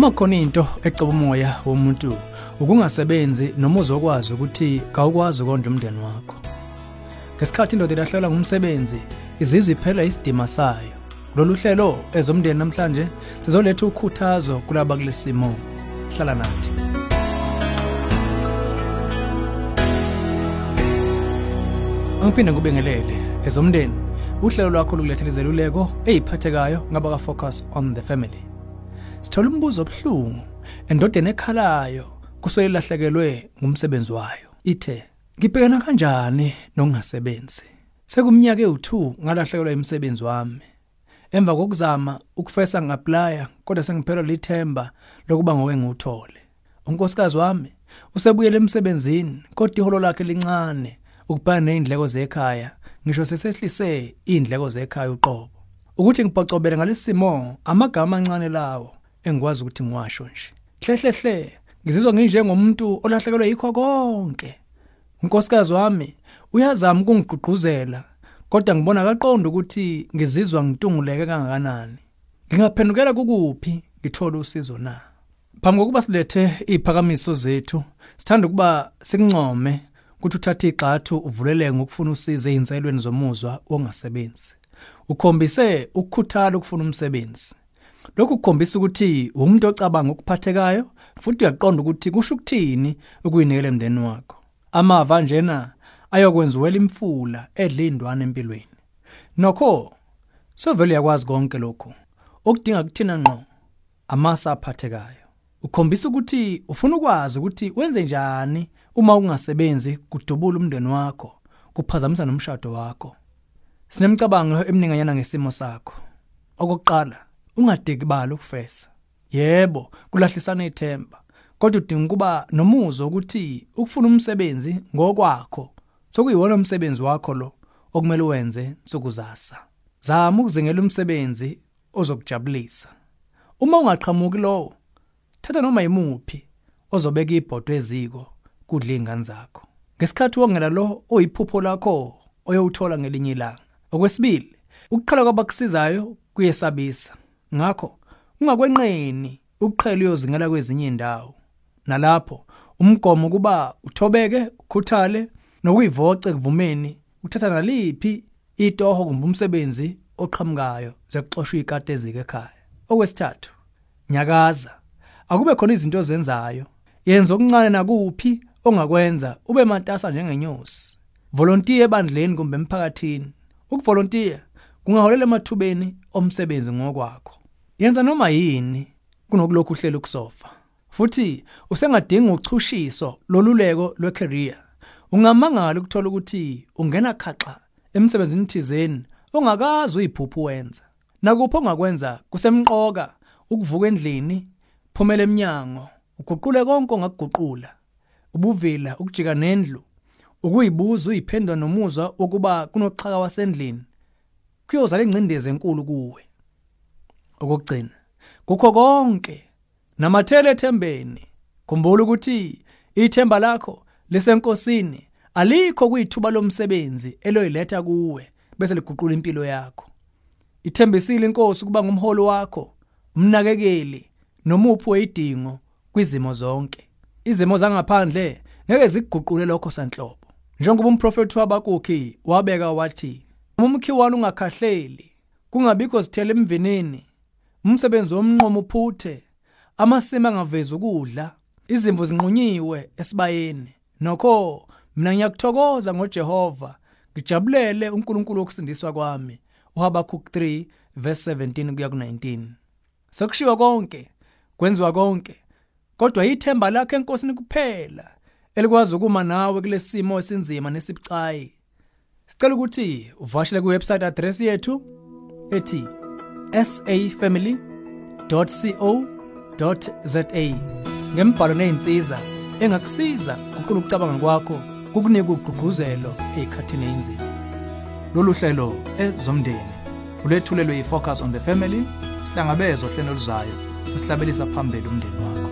uma khona into ecoba umoya womuntu ukungasebenzi noma uzokwazi ukuthi kawukwazi ukondla umndeni wakho. Ngesikhathi indoda ilahlekelwa ngumsebenzi izizwe iphela isidima sayo. Lolu hlelo ezomndeni namhlanje sizoletha ukhuthazo kulaba kulesimo. Hlala nathi. Angiphinde ngubingelele ezomndeni. Uhlelo lwakho lokulethela izeluleko eziphathekayo ngaba ka focus on the family. Sithola umbuzo obuhlungu. Endodeni ekhalayo kuselahlekelwe ngumsebenzi wayo. Ithe ngibhekana kanjani nokungasebenzi? Sekumnyaka e2 ngalahlekelwa imisebenzi wami. Emva kokuzama ukufesa ngaplaya kodwa sengiphelwa lithemba lokuba ngowe ngiwuthole unkosikazi wami usebuyele emsebenzini kodwa iholo lakhe lincane ukubhana nezindleko zekhaya. Ngisho sesehlise izindleko zekhaya uqobo. Ukuthi ngibhocobele ngalesimo amagama amancane lawo engikwazi ukuthi ngiwasho nje. Hlehlehle ngizizwa nginjengomuntu olahlekelwe yikho konke. Unkosikazi wami uyazama ukungigqugquzela kodwa ngibona kaqonda ukuthi ngizizwa ngitunguleke kangakanani. Ngingaphendukela kukuphi ngithola usizo na? Phambi kokuba silethe iziphakamiso zethu sithanda ukuba sikuncome ukuthi uthathe igxathu uvuleleke ngokufuna usizo ezinselweni zomuzwa ongasebenzi. Ukhombise ukukhuthala ukufuna umsebenzi. Lokhu kukhombisa ukuthi umuntu ocabanga ukuphathekayo futhi uyaqonda ukuthi kusho ukuthini ukuyinikela emndeni wakho. Amava njena ayokwenza uwela imfula edla indwana empilweni. Nokho sovele yakwazi konke lokho okudinga kuthina ngqo amasa aphathekayo. Ukhombisa ukuthi ufuna ukwazi ukuthi wenze njani uma ungasebenzi kudubula umndeni wakho kuphazamisa nomshado wakho. Sinemcabango emininganyana ngesimo sakho. Okokuqala ungadikibala ukufesa. Yebo kulahlisana ithemba. Kodwa udinga kuba nomuzo ukuthi ukufuna umsebenzi ngokwakho sokuyiwona umsebenzi wakho lo okumele wenze sokuzasa zama ukuzengela umsebenzi ozokujabulisa. Uma ungaqhamuki lowo thatha noma yimuphi ozobeka ibhodo eziko kudla ingane zakho. Ngesikhathi wongela lo oyiphupho lakho oyowuthola ngelinye ilanga. Okwesibili ukuqhala kwabakusizayo kuyesabisa. Ngakho ungakwenqeni ukuqhela uyozingela kwezinye indawo nalapho umgomo kuba uthobeke ukhuthale nokuyivoce kuvumeni uthatha naliphi itoho kumbe umsebenzi oqhamukayo zekuxoshwa ikade ezike ekhaya. Okwesithathu nyakaza. Akube khona izinto ozenzayo. Yenza okuncane nakuphi ongakwenza ube matasa njengenyosi. Volunteer ebandleni kumbe emphakathini. Ukuvolunteer kungaholela emathubeni omsebenzi ngokwakho. Yenza noma yini kunokulokhu uhlela ukusofa? Futhi usengadinga uchushiso loluleko lwecareer. Ungamangala ukuthola ukuthi ungena khaxa emsebenzini thizeni ongakazi uyiphuphu wenza. Nakupho ongakwenza? Kusemqoka ukuvuka endlini phumela eminyango uguqule konke ongakuguqula ubuvila ukujika nendlu ukuyibuza uyiphendwa nomuzwa wokuba kunoxhaka wasendlini. Kuyozala ingcindezi enkulu kuwe. Okugcina kukho konke namathele ethembeni. Khumbula ukuthi ithemba lakho lisenkosini alikho kuyithuba lomsebenzi eloyiletha kuwe bese liguqula impilo yakho. Ithembisile inkosi kuba ngumholi wakho umnakekeli nomuphi weyidingo kwizimo zonke. Izimo zangaphandle ngeke zikuguqule lokho sanhlobo. Njengoba umprofeti wabakukhi wabeka wathi umkhiwana ungakhahleli kungabikho sithele emvinini. Umsebenzi womnqomo uphuthe amasima angavezi ukudla izimvu zinqunyiwe esibayeni. Nokho mina ngiyakuthokoza ngoJehova ngijabulele uNkulunkulu wokusindiswa kwami uHabakuk 3 verse 17 kuya ku19 Sekushiwo konke kwenziwa konke kodwa ithemba lakhe enkosini kuphela elikwazi ukuma nawe kulesimo esinzima nesibucayi. Sicela ukuthi uvashele kuwebsite address yethu ethi safamily.co.za ngembhalo nezinsiza engakusiza ukuqala ukucabanga kwakho kukunika ugqugquzelo ezikhathini ezinzima lolu hlelo ezomndeni ulethulelwe yifocus on the family sihlangabezwa hlelo luzayo sesihlabelisa phambili umndeni wakho.